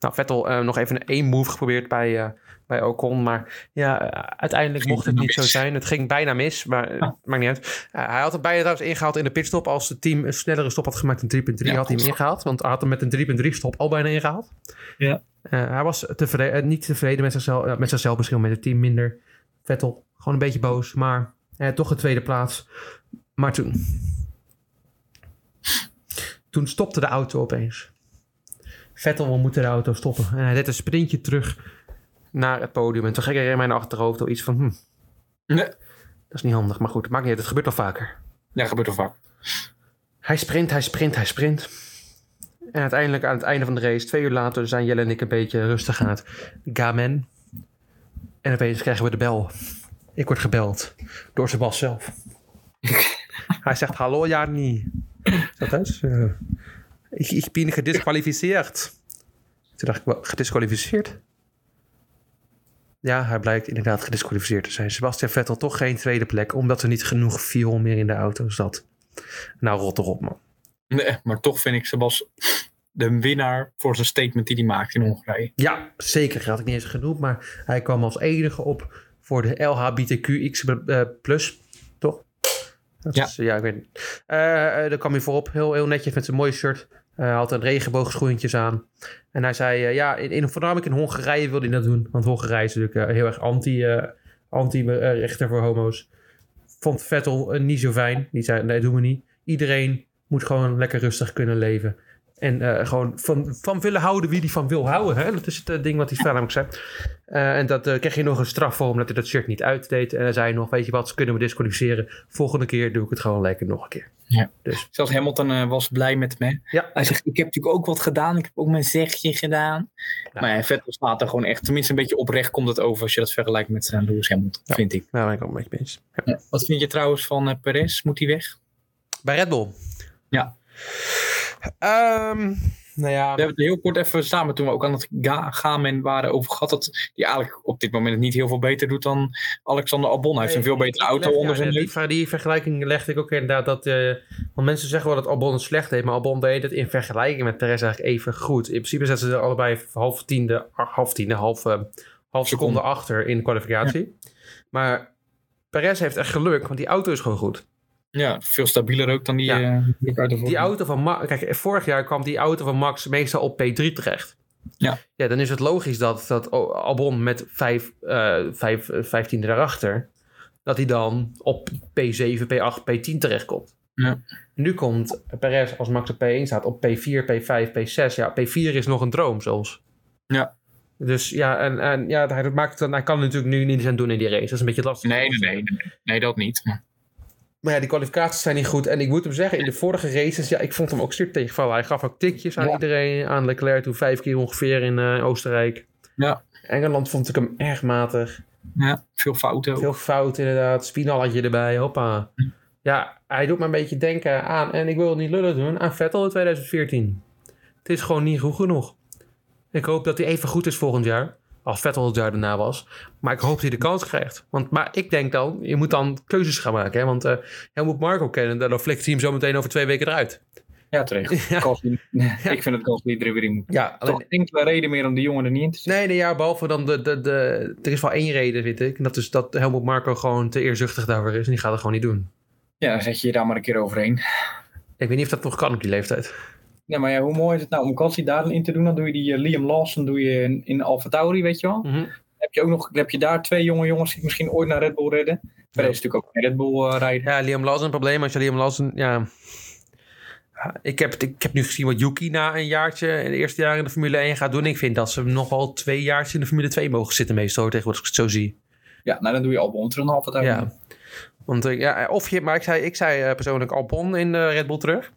Nou, Vettel eh, nog even een één move geprobeerd bij, eh, bij Ocon. Maar ja, eh, uiteindelijk mocht het niet zo zijn. Het ging bijna mis, maar eh, Ja. maakt niet uit. Eh, hij had het bijna trouwens ingehaald in de pitstop. Als het team een snellere stop had gemaakt, een 3.3, Ja, had hij hem ingehaald. Want hij had hem met een 3.3 stop al bijna ingehaald. Ja. Eh, hij was tevreden, eh, niet tevreden met zichzelf, eh, met zichzelf misschien met het team minder. Vettel, gewoon een beetje boos, maar toch een tweede plaats. Maar toen, toen stopte de auto opeens. Vettel moeten de auto stoppen. En hij deed een sprintje terug naar het podium. En toen ging er in mijn achterhoofd al iets van, hm, Nee. dat is niet handig. Maar goed, maakt niet uit, het gebeurt al vaker. Ja, gebeurt er vaak. Hij sprint, hij sprint, hij sprint. En uiteindelijk aan het einde van de race, twee uur later, zijn Jelle en ik een beetje rustig aan het gamen. En opeens krijgen we de bel. Ik word gebeld door Sebas zelf. hij zegt, hallo Jani. Dat is, eh, ik, ik ben gedisqualificeerd. Toen dacht ik, gedisqualificeerd? Ja, hij blijkt inderdaad gedisqualificeerd te zijn. Sebastian Vettel toch geen tweede plek, omdat er niet genoeg fuel meer in de auto zat. Nou, rot erop, man. Nee, maar toch vind ik Sebas de winnaar voor zijn statement die hij maakt in Hongarije. Ja, zeker. Had ik niet eens genoemd, maar hij kwam als enige op voor de LHBTQX eh, plus, toch? Dat Ja. Is, ja, ik weet niet. Eh, eh, daar kwam hij voorop, heel, heel netjes met zijn mooie shirt. Eh, Hij had een regenboogschoentjes aan. En hij zei, eh, ja, in, in, voornamelijk in Hongarije wilde hij dat doen. Want Hongarije is natuurlijk eh, heel erg anti, eh, anti-rechter voor homo's. Vond Vettel eh, niet zo fijn. Die zei, nee, doen we niet. Iedereen moet gewoon lekker rustig kunnen leven. En eh, gewoon van, van willen houden wie die van wil houden. Hè? Dat is het eh, ding wat hij namelijk zei. Eh, en dat eh, kreeg hij nog een straf voor omdat hij dat shirt niet uitdeed. En hij zei nog, weet je wat, ze kunnen me disqualificeren. Volgende keer doe ik het gewoon lekker nog een keer. Zelfs Hamilton eh, was blij met me. Ja. Hij zegt, ik heb natuurlijk ook wat gedaan. Ik heb ook mijn zegje gedaan. Ja. Maar ja, Vettel staat er gewoon echt, tenminste een beetje oprecht komt het over als je dat vergelijkt met uh, Lewis Hamilton, Ja. vind ik. Nou, ben ik ook een beetje mee eens. Ja. Ja. Wat vind je trouwens van eh, Perez? Moet hij weg? Bij Red Bull? Ja. Ehm, Nou ja, We hebben het heel kort even samen toen we ook aan het ga- gamen waren over gehad. Dat die eigenlijk op dit moment het niet heel veel beter doet dan Alexander Albon. Hij heeft een veel betere auto leg- onder ja, zijn die, ver- die vergelijking legde ik ook inderdaad. Dat, eh, want mensen zeggen wel dat Albon het slecht deed, maar Albon deed het in vergelijking met Perez eigenlijk even goed. In principe zetten ze er allebei half tiende, half tiende, half, eh, half seconde Seconde. achter in de kwalificatie. Maar Perez heeft echt geluk, want die auto is gewoon goed. Ja, veel stabieler ook dan die, Ja. eh, die auto voor. Die auto van Max, kijk, vorig jaar kwam die auto van Max meestal op P3 terecht. Ja. Ja, dan is het logisch dat, dat Albon met vijf, eh vijf, eh, vijftiende daarachter, dat hij dan op P7, P8, P10 terechtkomt. Ja. Nu komt Perez als Max op P1 staat op P4, P5, P6. Ja, P4 is nog een droom zelfs. Ja. Dus ja, en, en ja, hij, maakt hij kan natuurlijk nu niet aan doen in die race. Dat is een beetje lastig. Nee, nee, nee, nee. Nee, dat niet. Maar- Maar ja, die kwalificaties zijn niet goed. En ik moet hem zeggen, in de vorige races, ja, ik vond hem ook sterk tegenvallen. Hij gaf ook tikjes aan Ja. iedereen. Aan Leclerc toen vijf keer ongeveer in eh, Oostenrijk. Ja. Engeland vond ik hem erg matig. Ja, veel fouten. ook. Veel fout inderdaad. Spinalletje erbij, hoppa. Ja, hij doet me een beetje denken aan, en ik wil het niet lullen doen, aan Vettel in 2014. Het is gewoon niet goed genoeg. Ik hoop dat hij even goed is volgend jaar. Als Vettel het jaar daarna was. Maar ik hoop dat hij de kans krijgt. Want, maar ik denk dan, je moet dan keuzes gaan maken. Hè? Want eh Helmut Marko kennen, dan flikt hij hem zo meteen over twee weken eruit. Ja, terecht. Ja. Ik vind dat Gasly er weer in moet. Ja, alleen, Toch enkele reden meer om die jongen er niet in te zetten. Nee, nee, ja, behalve dan de, de, de... Er is wel één reden, vind ik. En dat is dat Helmut Marko gewoon te eerzuchtig daarvoor is. En die gaat het gewoon niet doen. Ja, dan zet je je daar maar een keer overheen. Ik weet niet of dat nog kan op die leeftijd. Ja, maar ja, hoe mooi is het nou om Gasly daar dan in te doen? Dan doe je die eh, Liam Lawson doe je in, in Alfa Tauri, weet je wel. Mhm. heb je ook nog heb je daar twee jonge jongens die misschien ooit naar Red Bull redden. Perez is natuurlijk ook een Red Bull eh, rijden. Ja, Liam Lawson een probleem. Als je Liam Lawson... Ja... Ik heb, ik heb nu gezien wat Yuki na een jaartje in het eerste jaar in de Formule 1 gaat doen. Ik vind dat ze nog wel twee jaartjes in de Formule 2 mogen zitten meestal, tegenwoordig als ik het zo zie. Ja, nou dan doe je Albon terug Alfa Tauri. Ja. Want eh, ja, of je, maar ik zei, ik zei persoonlijk Albon in de Red Bull terug.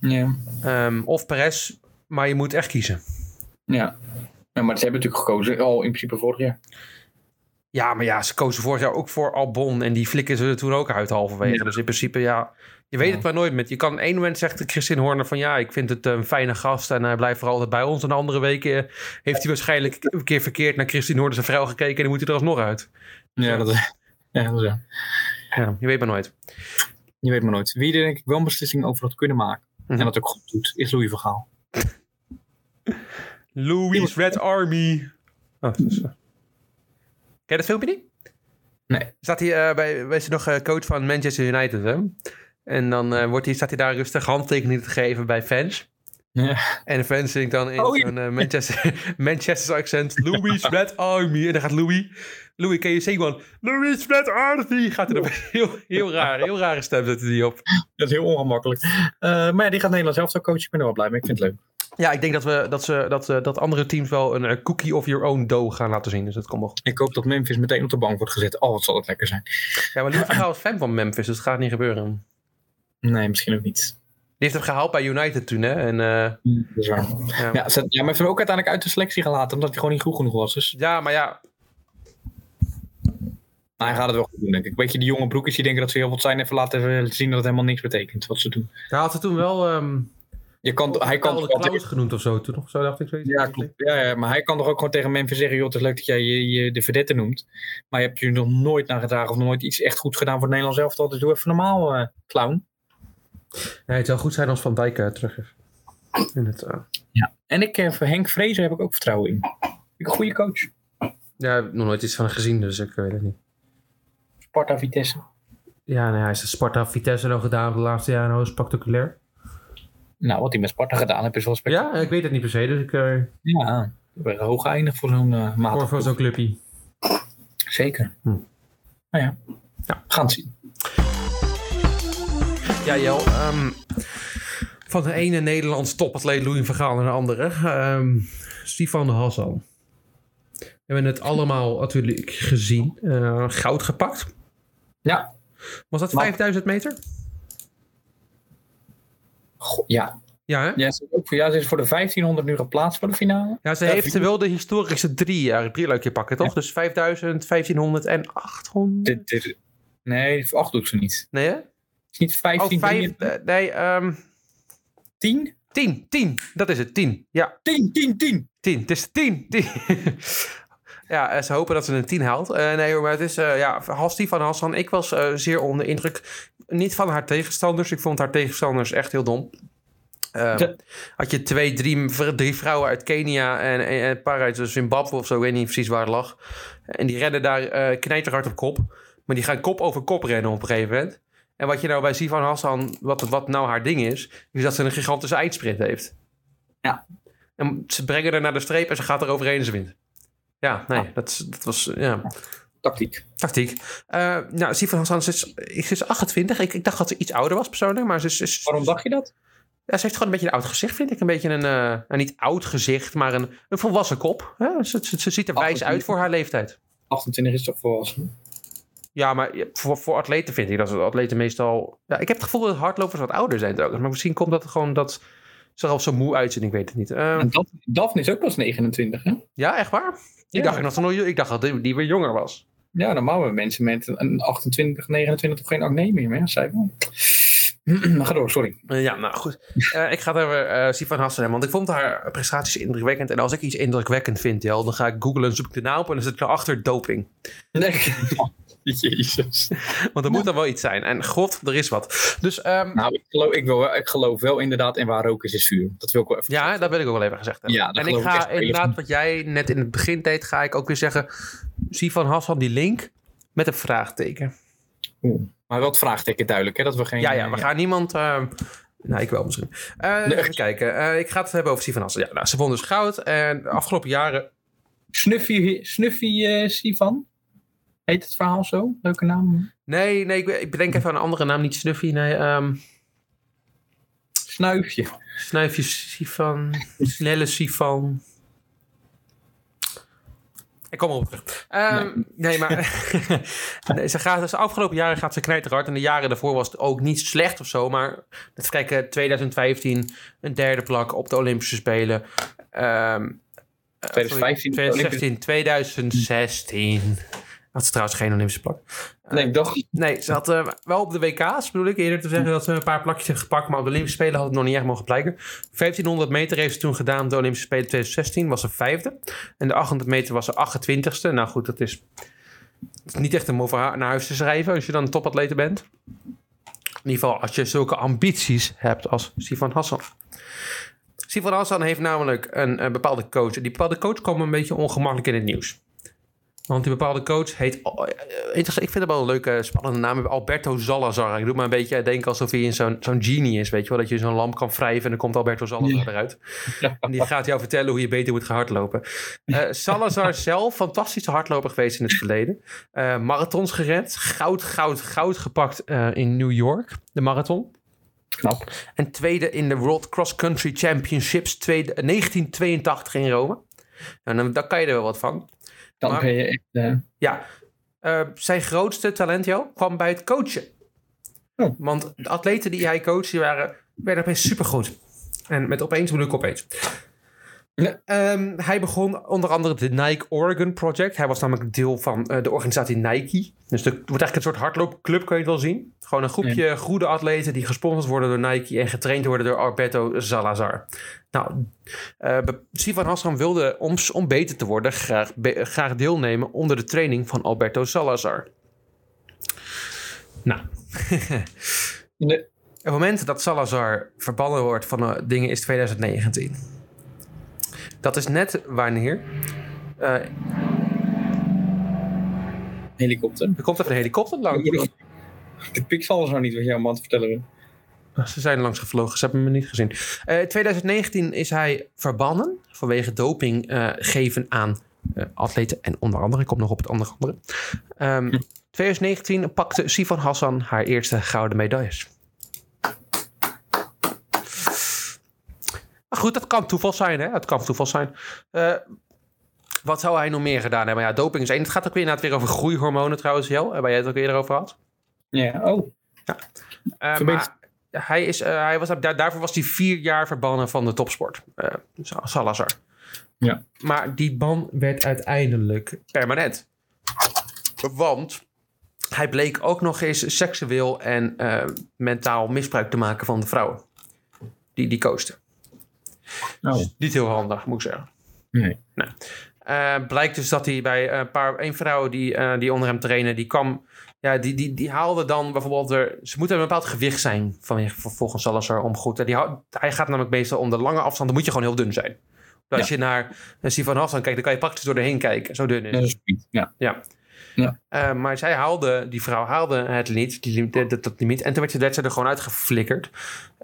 Ja. Ehm, of Perez, maar je moet echt kiezen. ja. Ja, maar ze hebben natuurlijk gekozen al in principe vorig jaar. Ja, maar ja, ze kozen vorig jaar ook voor Albon en die flikken ze er toen ook uit halverwege. Ja. Dus in principe, ja, je weet Ja. het maar nooit. Met, je kan één moment zegt Christian Horner van ja, ik vind het een fijne gast en hij blijft voor altijd bij ons. En de andere weken eh, heeft hij waarschijnlijk een keer verkeerd naar Christian Horner zijn vrouw gekeken en dan moet hij er alsnog uit. Ja, dat is, ja, dat is ja. Ja, je weet maar nooit. Je weet maar nooit. Wie er denk ik wel een beslissing over had kunnen maken. Mhm. En dat ook goed doet, is Louis Vergaal. Louis Red Army. Oh, dat is. Ken je dat filmpje niet? Nee. Staat hij eh, bij, zijn nog eh, coach van Manchester United, hè? En dan eh, wordt hij, staat hij daar rustig handtekeningen te geven bij fans. Ja. En de fans zingt dan in Oh, ja. zo'n eh, Manchester, Manchester accent, Louis Red Army. En dan gaat Louis, Louis, you say one? Louis Red Army. Gaat hij op heel, heel raar, heel rare stem zetten die op. Dat is heel ongemakkelijk. Eh, maar ja, die gaat Nederland zelf ook coachen. Ik ben er wel blij mee. Ik vind het leuk. Ja, ik denk dat, we, dat, ze, dat, eh, dat andere teams wel een cookie of your own dough gaan laten zien. Dus dat komt wel goed. Ik hoop dat Memphis meteen op de bank wordt gezet. Oh, wat zal het lekker zijn. Ja, maar Louis is fan van Memphis, dus het gaat niet gebeuren. Nee, misschien ook niet. Die heeft hem gehaald bij United toen, hè? En, eh, Dat is waar. ja. Ja, ze, ja, maar hij heeft hem ook uiteindelijk uit de selectie gelaten. Omdat hij gewoon niet goed genoeg was. Dus ja, maar ja, maar hij gaat het wel goed doen, denk ik. Weet je, die jonge broekjes die denken dat ze heel wat zijn. Even laten even zien dat het helemaal niks betekent wat ze doen. hij had ze toen wel... ehm Je kan, hij kan de Klaus genoemd of zo toen nog, zo dacht ik zoiets. Ja, klopt. Ja, ja, maar hij kan toch ook gewoon tegen Memphis zeggen: joh, het is leuk dat jij je, je de vedette noemt. Maar je hebt je nog nooit nagedragen of nog nooit iets echt goed gedaan voor het Nederlands elftal. Dus doe even normaal, eh, clown. Nee, het zou goed zijn als Van Dijk eh, terug is. In het, eh, Ja. En ik, eh, voor Henk Vrezer heb ik ook vertrouwen in. Ik een goede coach. ja, ik heb nog nooit iets van hem gezien, dus ik weet het niet. Sparta Vitesse. Ja, nee, hij is de Sparta Vitesse nog gedaan de laatste jaren. Nou, spectaculair. Nou, wat hij met Sparta gedaan heeft, is wel spectaculair. Ja, ik weet het niet per se, dus ik uh, Ja, ik ben hoog geëindigd voor zo'n uh, maat. hoor voor zo'n clubje. Zeker. Hm. Nou ja, Ja. we gaan het zien. Ja, Jel. ehm, van de ene Nederlands topatleet Louis van Gaal naar de andere. ehm Stefan Hassan. We hebben het allemaal natuurlijk gezien. Eh, goud gepakt. Ja. Was dat Maar- 5000 meter? Goh, ja. Ja, hè? Ja, ze, is ook voor, ja, ze is voor de 1500 nu geplaatst voor de finale. Ja, ze Ja, heeft wel de historische drie jaar drieluikje pakken, toch? Dus 5000, 1500 en 800. Dit, dit, nee, voor 8 doet ze niet. Nee, hè? Het is niet Oh, 15, vijf, eh, nee, ehm 10? 10, 10. Dat is het, 10. Ja, 10, 10, 10. 10. Het is 10. 10. ja, eh, ze hopen dat ze een 10 haalt. Eh, nee hoor, maar het is, eh ja, Hasti van Hassan. Ik was eh, zeer onder de indruk. Niet van haar tegenstanders. Ik vond haar tegenstanders echt heel dom. Ja. Had je twee, drie, drie vrouwen uit Kenia en, en een paar uit Zimbabwe of zo. Ik weet niet precies waar het lag. En die rennen daar knijterhard op kop. Maar die gaan kop over kop rennen op een gegeven moment. En wat je nou bij Sivan Hassan, wat, wat nou haar ding is, is dat ze een gigantische eindsprint heeft. Ja. En ze brengen haar naar de streep en ze gaat er overheen en ze wint. Ja, nee, dat, is- dat was ja, Tactiek. tactiek. Eh nou, Sivan Hassan ze is, is 28. Ik, ik dacht dat ze iets ouder was persoonlijk, maar ze, is- Waarom dacht je dat? ja, ze heeft gewoon een beetje een oud gezicht, vind ik. Een beetje een, eh, nou, niet oud gezicht, maar een, een volwassen kop. Hè? Ze, ze, ze ziet er wijs 28. uit voor haar leeftijd. 28 is toch volwassen? Ja, maar ja, voor, voor atleten vind ik dat atleten meestal... Ja, ik heb het gevoel dat hardlopers wat ouder zijn ook. Maar misschien komt dat gewoon dat ze er al zo moe uitzien. Ik weet het niet. Eh, Daf- Daphne is ook pas 29, hè? ja, echt waar? Ik, Ja. dacht, nog, ik dacht dat die, die weer jonger was. Ja, normaal hebben mensen met een 28, 29 toch geen acne meer, maar ja, zij wel. Maar ga door, sorry. Eh, ja, nou goed. Eh, ik ga het over eh Sivan Hassan hebben, want ik vond haar prestaties indrukwekkend. En als ik iets indrukwekkend vind, Jel, dan ga ik googlen en zoek ik de naam op en dan zit ik erachter doping. Nee. Jezus. Want er moet dan wel iets zijn. En god, er is wat. Dus ehm, Nou, ik geloof, ik, wil, wel- ik geloof wel inderdaad in waar rook is, is vuur. Dat wil ik wel even ja, dat wil ik ook wel even gezegd hebben. Ja, en ik ga inderdaad, even. wat jij net in het begin deed, ga ik ook weer zeggen. Sivan Hassan, die link met een vraagteken. Oeh. Maar wat vraagteken duidelijk, hè? Dat we geen... Ja, ja, eh, we gaan niemand. ehm, nou, ik wel misschien. Eh, Nee. Even kijken. Eh, ik ga het hebben over Sivan Hassan. Ja, nou, ze won dus goud. En de afgelopen jaren. Snuffy, Snuffy eh, Sivan? Heet het verhaal zo? Leuke naam. Nee, nee, ik, ik bedenk even aan een andere naam. Niet Snuffy. Nee, ehm Snuifje. Snuifje Sivan. Snelle Sivan. Ik kom terug. Ehm, nee. maar nee, ze gaat, dus de afgelopen jaren gaat ze knijterhard. En de jaren daarvoor was het ook niet slecht of zo. Maar even kijken, 2015 een derde plak op de Olympische Spelen. Ehm, eh, 2015 2016, 2016. Dat is trouwens geen Olympische plak. Nee, ik dacht... Nee, ze had eh, wel op de WK's, bedoel ik eerder te zeggen, dat ze een paar plakjes heeft gepakt. Maar op de Olympische Spelen had het nog niet echt mogen blijken. 1500 meter heeft ze toen gedaan op de Olympische Spelen 2016, was ze vijfde. En de 800 meter was ze 28ste. Nou goed, dat is, dat is niet echt om over naar huis te schrijven als je dan een topatlete bent. In ieder geval als je zulke ambities hebt als Sivan Hassan. Sivan Hassan heeft namelijk een, een bepaalde coach. En die bepaalde coach kwam een beetje ongemakkelijk in het nieuws. Want die bepaalde coach heet... oh, interessant, ik vind het wel een leuke, spannende naam. Alberto Salazar. Ik doe me een beetje denken alsof hij in zo'n zo'n genie is. Weet je wel? Dat je zo'n lamp kan wrijven en dan komt Alberto Salazar Ja. eruit. En die gaat jou vertellen hoe je beter moet gaan hardlopen. Eh, Salazar zelf, fantastische hardloper geweest in het verleden. Eh, marathons gerend. Goud, goud, goud gepakt eh, in New York. De marathon. Knap. En tweede in de World Cross Country Championships tweede, 1982 in Rome. Nou, dan, dan kan je er wel wat van. Dan Maar- ben je echt... eh, Ja, eh, zijn grootste talent, joh, kwam bij het coachen. Oh. Want de atleten die hij coachte, die waren, werden opeens supergoed. En met opeens bedoel ik opeens. Ja. Ehm, hij begon onder andere de Nike Oregon Project. Hij was namelijk deel van eh, de organisatie Nike. Dus het wordt eigenlijk een soort hardloopclub, kun je het wel zien. Gewoon een groepje goede atleten die gesponsord worden door Nike en getraind worden door Alberto Salazar. Nou, eh Sivan Hassan wilde, om, om beter te worden, graag, be- graag deelnemen onder de training van Alberto Salazar. Nou, nee. het moment dat Salazar verbannen wordt van eh, dingen is 2019. Dat is net wanneer. eh, Helikopter. er komt even een helikopter langs. De pixel is nou niet wat jij man te vertellen wil. Ze zijn langs gevlogen, ze hebben me niet gezien. Eh 2019 is hij verbannen vanwege doping eh, geven aan atleten. En onder andere, ik kom nog op het andere. andere. Ehm, 2019 pakte Sivan Hassan haar eerste gouden medailles. Maar goed, dat kan toeval zijn, hè? Het kan toeval zijn. Eh, wat zou hij nog meer gedaan hebben? Ja, doping is één. Het gaat ook weer, inderdaad weer over groeihormonen trouwens, Jel. Waar jij het ook eerder over had. Ja, oh. Eh, Verbeter- maar hij is, eh, hij was, daar, daarvoor was hij vier jaar verbannen van de topsport. Eh, Sa- Salazar. Ja. Maar die ban werd uiteindelijk permanent. Want hij bleek ook nog eens seksueel en eh, mentaal misbruik te maken van de vrouwen. Die die coasten. Oh. Dus niet heel handig, moet ik zeggen. Nee. Eh, blijkt dus dat hij bij een paar, een vrouw die, eh, die onder hem trainen, die kwam, ja, die, die, die haalde dan bijvoorbeeld, er, ze moeten een bepaald gewicht zijn van, volgens Salazar om goed. Die, hij gaat namelijk meestal om de lange afstanden, moet je gewoon heel dun zijn. Als je naar Sivan Hassan kijkt, dan kan je praktisch door doorheen kijken. Zo dun is het. is niet. Ja. Eh, maar zij haalde, die vrouw haalde het niet, die, dat, dat limiet. En toen werd ze, werd ze er gewoon uitgeflikkerd.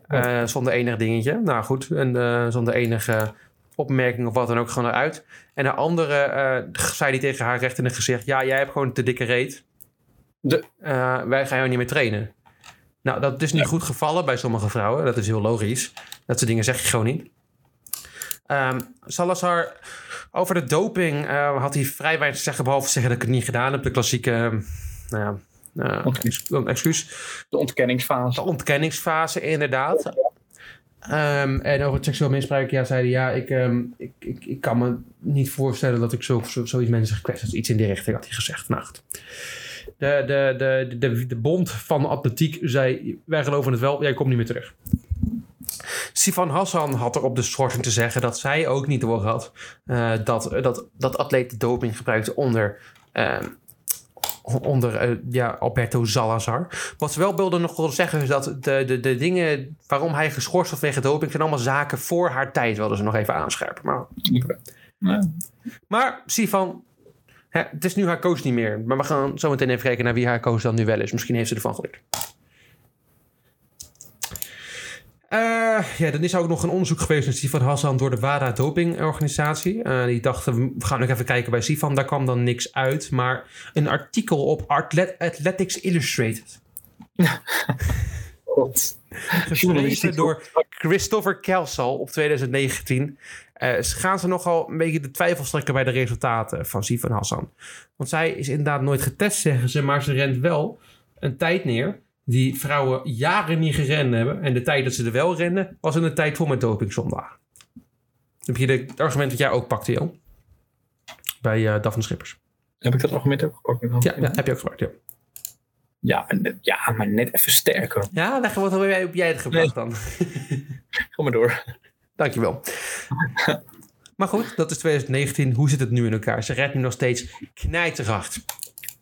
Eh, zonder enig dingetje. Nou goed, en, eh, zonder enige opmerking of wat dan ook gewoon eruit. En de andere zei die tegen haar recht in het gezicht... Ja, jij hebt gewoon te dikke reet. De- wij gaan jou niet meer trainen. Nou, dat is niet goed gevallen bij sommige vrouwen. Dat is heel logisch. Dat soort dingen zeg je gewoon niet. Ehm, Salazar, over de doping eh, had hij vrij weinig te zeggen... behalve zeggen dat ik het niet gedaan heb. De klassieke, eh, nou ja, eh, Oké. ex- excuus. De ontkenningsfase. De ontkenningsfase, inderdaad. Ehm, en over het seksueel misbruik, ja, zei hij, ja, ik, ehm, ik, ik, ik kan me niet voorstellen dat ik zo, zo, zoiets mensen gekwetst heb. Iets in die richting had hij gezegd. Nou, goed. De, de, de, de, de bond van atletiek zei, wij geloven het wel, jij komt niet meer terug. Sifan Hassan had er op de schorsing te zeggen dat zij ook niet door had eh, dat, dat, dat atleten doping gebruikten onder, ehm, onder eh, ja, Alberto Salazar. Wat ze wel wilden nog wilden zeggen is dat de, de, de dingen waarom hij geschorst was wegen doping zijn allemaal zaken voor haar tijd, wilden ze nog even aanscherpen. Maar, Ja. maar Sifan, hè, het is nu haar coach niet meer. Maar we gaan zo meteen even kijken naar wie haar coach dan nu wel is. Misschien heeft ze ervan geleerd. Eh, ja, dan is er ook nog een onderzoek geweest naar Sifan Hassan door de WADA dopingorganisatie. Eh, die dachten, we gaan nog even kijken bij Sifan. Daar kwam dan niks uit. Maar een artikel op Atlet- Athletics Illustrated. Geschreven door Christopher Kelsal op 2019. eh, gaan ze nogal een beetje de twijfels trekken bij de resultaten van Sifan Hassan. Want zij is inderdaad nooit getest, zeggen ze. Maar ze rent wel een tijd neer die vrouwen jaren niet gerend hebben. En de tijd dat ze er wel renden, was in een tijd vol met dopingzondagen. Heb je de, het argument dat jij ook pakte, Jan? Bij eh Daphne Schippers. Heb ik dat argument ook gepakt? Ja, ja, heb je ook gebruikt, ja. Ja, maar net- ja, maar net even sterker. Ja, leg wat heb jij, heb jij het gebracht dan. Ga maar door. Dankjewel. maar goed, dat is 2019. Hoe zit het nu in elkaar? Ze redt nu nog steeds knijterhard.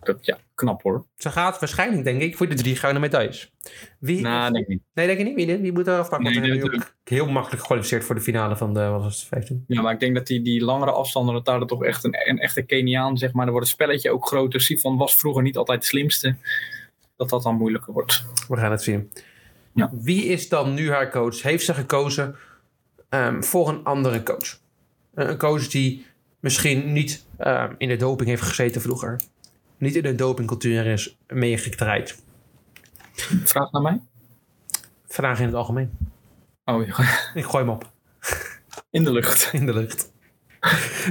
Dat, ja, knap hoor. Ze gaat waarschijnlijk, denk ik, voor de drie gouden medailles. Wie? Nou, denk ik niet. Nee, denk je niet? Wie, wie moet er afpakken? Nee, nee, heel makkelijk gekwalificeerd voor de finale van de, wat was het, 15? Ja, maar ik denk dat die, die langere afstanden, dat daar dan toch echt een, een echte Keniaan, zeg maar, dan wordt het spelletje ook groter. Sifan was vroeger niet altijd de slimste. Dat dat dan moeilijker wordt. We gaan het zien. Ja. Wie is dan nu haar coach? Heeft ze gekozen ehm, voor een andere coach? Een een coach die misschien niet ehm, in de doping heeft gezeten vroeger. Niet in de dopingcultuur is meegedraaid. Vraag naar mij? Vraag in het algemeen. Oh, ja. Ik gooi hem op. in de lucht. in de lucht.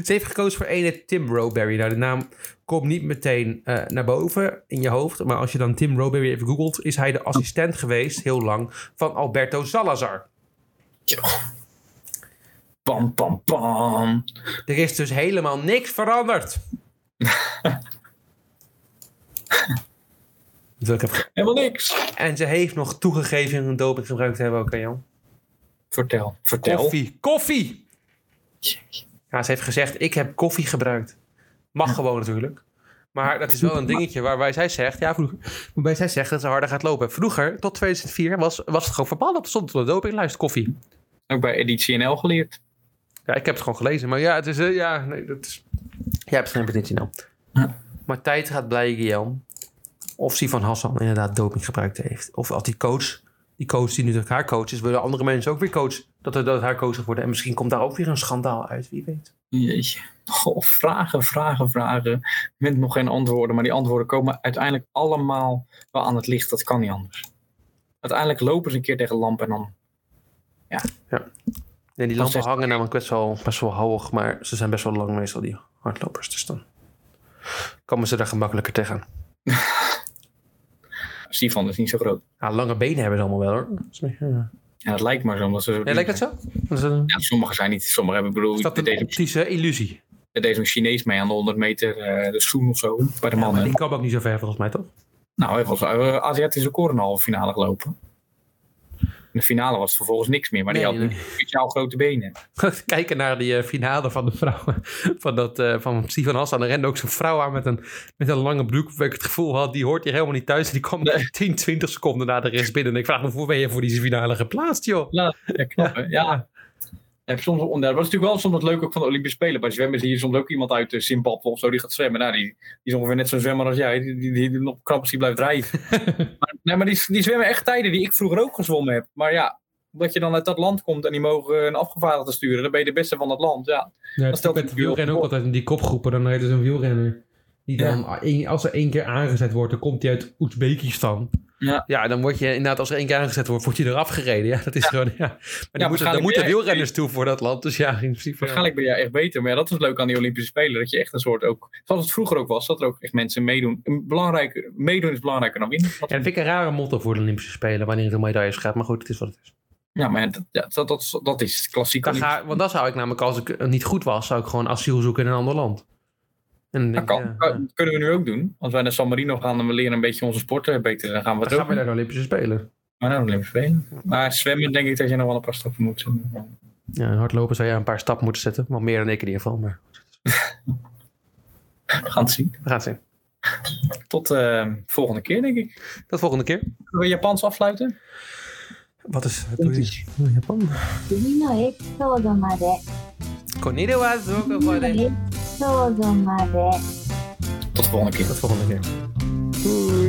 Ze heeft gekozen voor ene Tim Rowberry. Nou, de naam komt niet meteen eh, naar boven in je hoofd. Maar als je dan Tim Rowberry even googelt... is hij de assistent geweest, heel lang, van Alberto Salazar. Pam, pam, pam. Er is dus helemaal niks veranderd. Ik even- Helemaal niks. En ze heeft nog toegegeven een doping gebruikt te hebben ook, hè, Jan? Vertel, vertel. Koffie. Koffie! Ja, ze heeft gezegd, ik heb koffie gebruikt. Mag gewoon natuurlijk. Maar dat is wel een dingetje waarbij zij zegt, ja, vroeger, waarbij zij zegt dat ze harder gaat lopen. Vroeger, tot 2004, was, was het gewoon verbannen. Dat stond op de dopinglijst, koffie. Ook bij Editie NL geleerd. Ja, ik heb het gewoon gelezen. Maar ja, het is, eh, ja, nee, dat is... Jij hebt geen petitie nou. Ja. Maar tijd gaat blijken, Jan. Of Sivan Hassan inderdaad doping gebruikt heeft. Of als die coach, die coach die nu haar coach is, willen andere mensen ook weer coach. Dat er dat haar coach worden. En misschien komt daar ook weer een schandaal uit, wie weet. Jeetje. Goh, vragen, vragen, vragen. Met nog geen antwoorden. Maar die antwoorden komen uiteindelijk allemaal wel aan het licht. Dat kan niet anders. Uiteindelijk lopen ze een keer tegen lamp en dan... En die Dat lampen is- hangen namelijk best wel, best wel hoog, maar ze zijn best wel lang meestal, die hardlopers. Dus dan komen ze daar gemakkelijker tegen. Sifan is niet zo groot. Ja, lange benen hebben ze allemaal wel hoor. Niet- Ja, Ja, dat lijkt maar zo. Omdat ze Ja, lijkt het zo? Dat een- Ja, sommige zijn niet. Sommige hebben, bedoel, is dat een deze, optische illusie? deze een Chinees mee aan de 100 meter eh, de schoen of zo. Bij de Ja, mannen. die kan ook niet zo ver volgens mij, toch? Nou, hij was uh, Aziatische de halve finale gelopen. De finale was vervolgens niks meer. Maar die had nee. speciaal grote benen. Kijken naar die eh, finale van de vrouwen. Van, dat, eh, van Stefan Hassan. Er rende ook zo'n vrouw aan met een, met een lange broek. Waar ik het gevoel had, die hoort hier helemaal niet thuis. Die kwam Nee. 10, 20 seconden na de rest binnen. En ik vraag me, hoe ben je voor die finale geplaatst, joh? Ja, knap? Ja. En soms, dat was natuurlijk wel soms wat leuk ook van de Olympische Spelen. Bij zwemmen zie je soms ook iemand uit eh, Zimbabwe of zo die gaat zwemmen. Nou, die, die is ongeveer net zo'n zwemmer als jij. Die, die, die nog knap als die blijft drijven. maar, nee, maar die, die zwemmen echt tijden die ik vroeger ook gezwommen heb. Maar ja, omdat je dan uit dat land komt en die mogen een afgevaardigde sturen. Dan ben je de beste van het land. Ja, Ja, Dat stelt met natuurlijk wielrennen ook altijd in die kopgroepen. Dan heet er zo'n wielrenner. Die dan, één- als er één keer aangezet wordt, dan komt hij uit Oezbekistan. Ja. ja, dan word je inderdaad, als er één keer aangezet wordt, word je eraf gereden. Ja, dat is gewoon, ja. Maar moeten, daar waarschijnlijk moeten wielrenners toe voor dat land. Dus ja, in principe. ja. waarschijnlijk ben jij echt beter. Maar ja, dat is leuk aan die Olympische Spelen. Dat je echt een soort ook, zoals het vroeger ook was, dat er ook echt mensen meedoen. Een Belangrijk, meedoen is belangrijker dan winnen. Ja, dat vind ik een rare motto voor de Olympische Spelen, wanneer het om medailles gaat. Maar goed, het is wat het is. Ja, maar dat, ja, dat, dat, dat is klassiek. Dan ga, want dan zou ik namelijk, als ik niet goed was, zou ik gewoon asiel zoeken in een ander land. En dat kunnen we nu ook doen. Als wij naar San Marino gaan en we leren een beetje onze sporten beter, dan gaan we het dan ook gaan we naar de Olympische Spelen. Maar naar de Olympische Spelen. Maar zwemmen denk ik dat je nog wel een paar stappen moet zetten. Ja, hardlopen zou je een paar stappen moeten zetten. Wel meer dan ik in ieder geval. Maar... we gaan het zien. We gaan het zien. Tot uh, volgende keer, denk ik. Tot volgende keer. Kunnen we Japans afsluiten? Wat is het? Japan? Konnichiwa, zorgen voor de... Zo maar weer. Tot de volgende keer. Tot de volgende keer. Doei.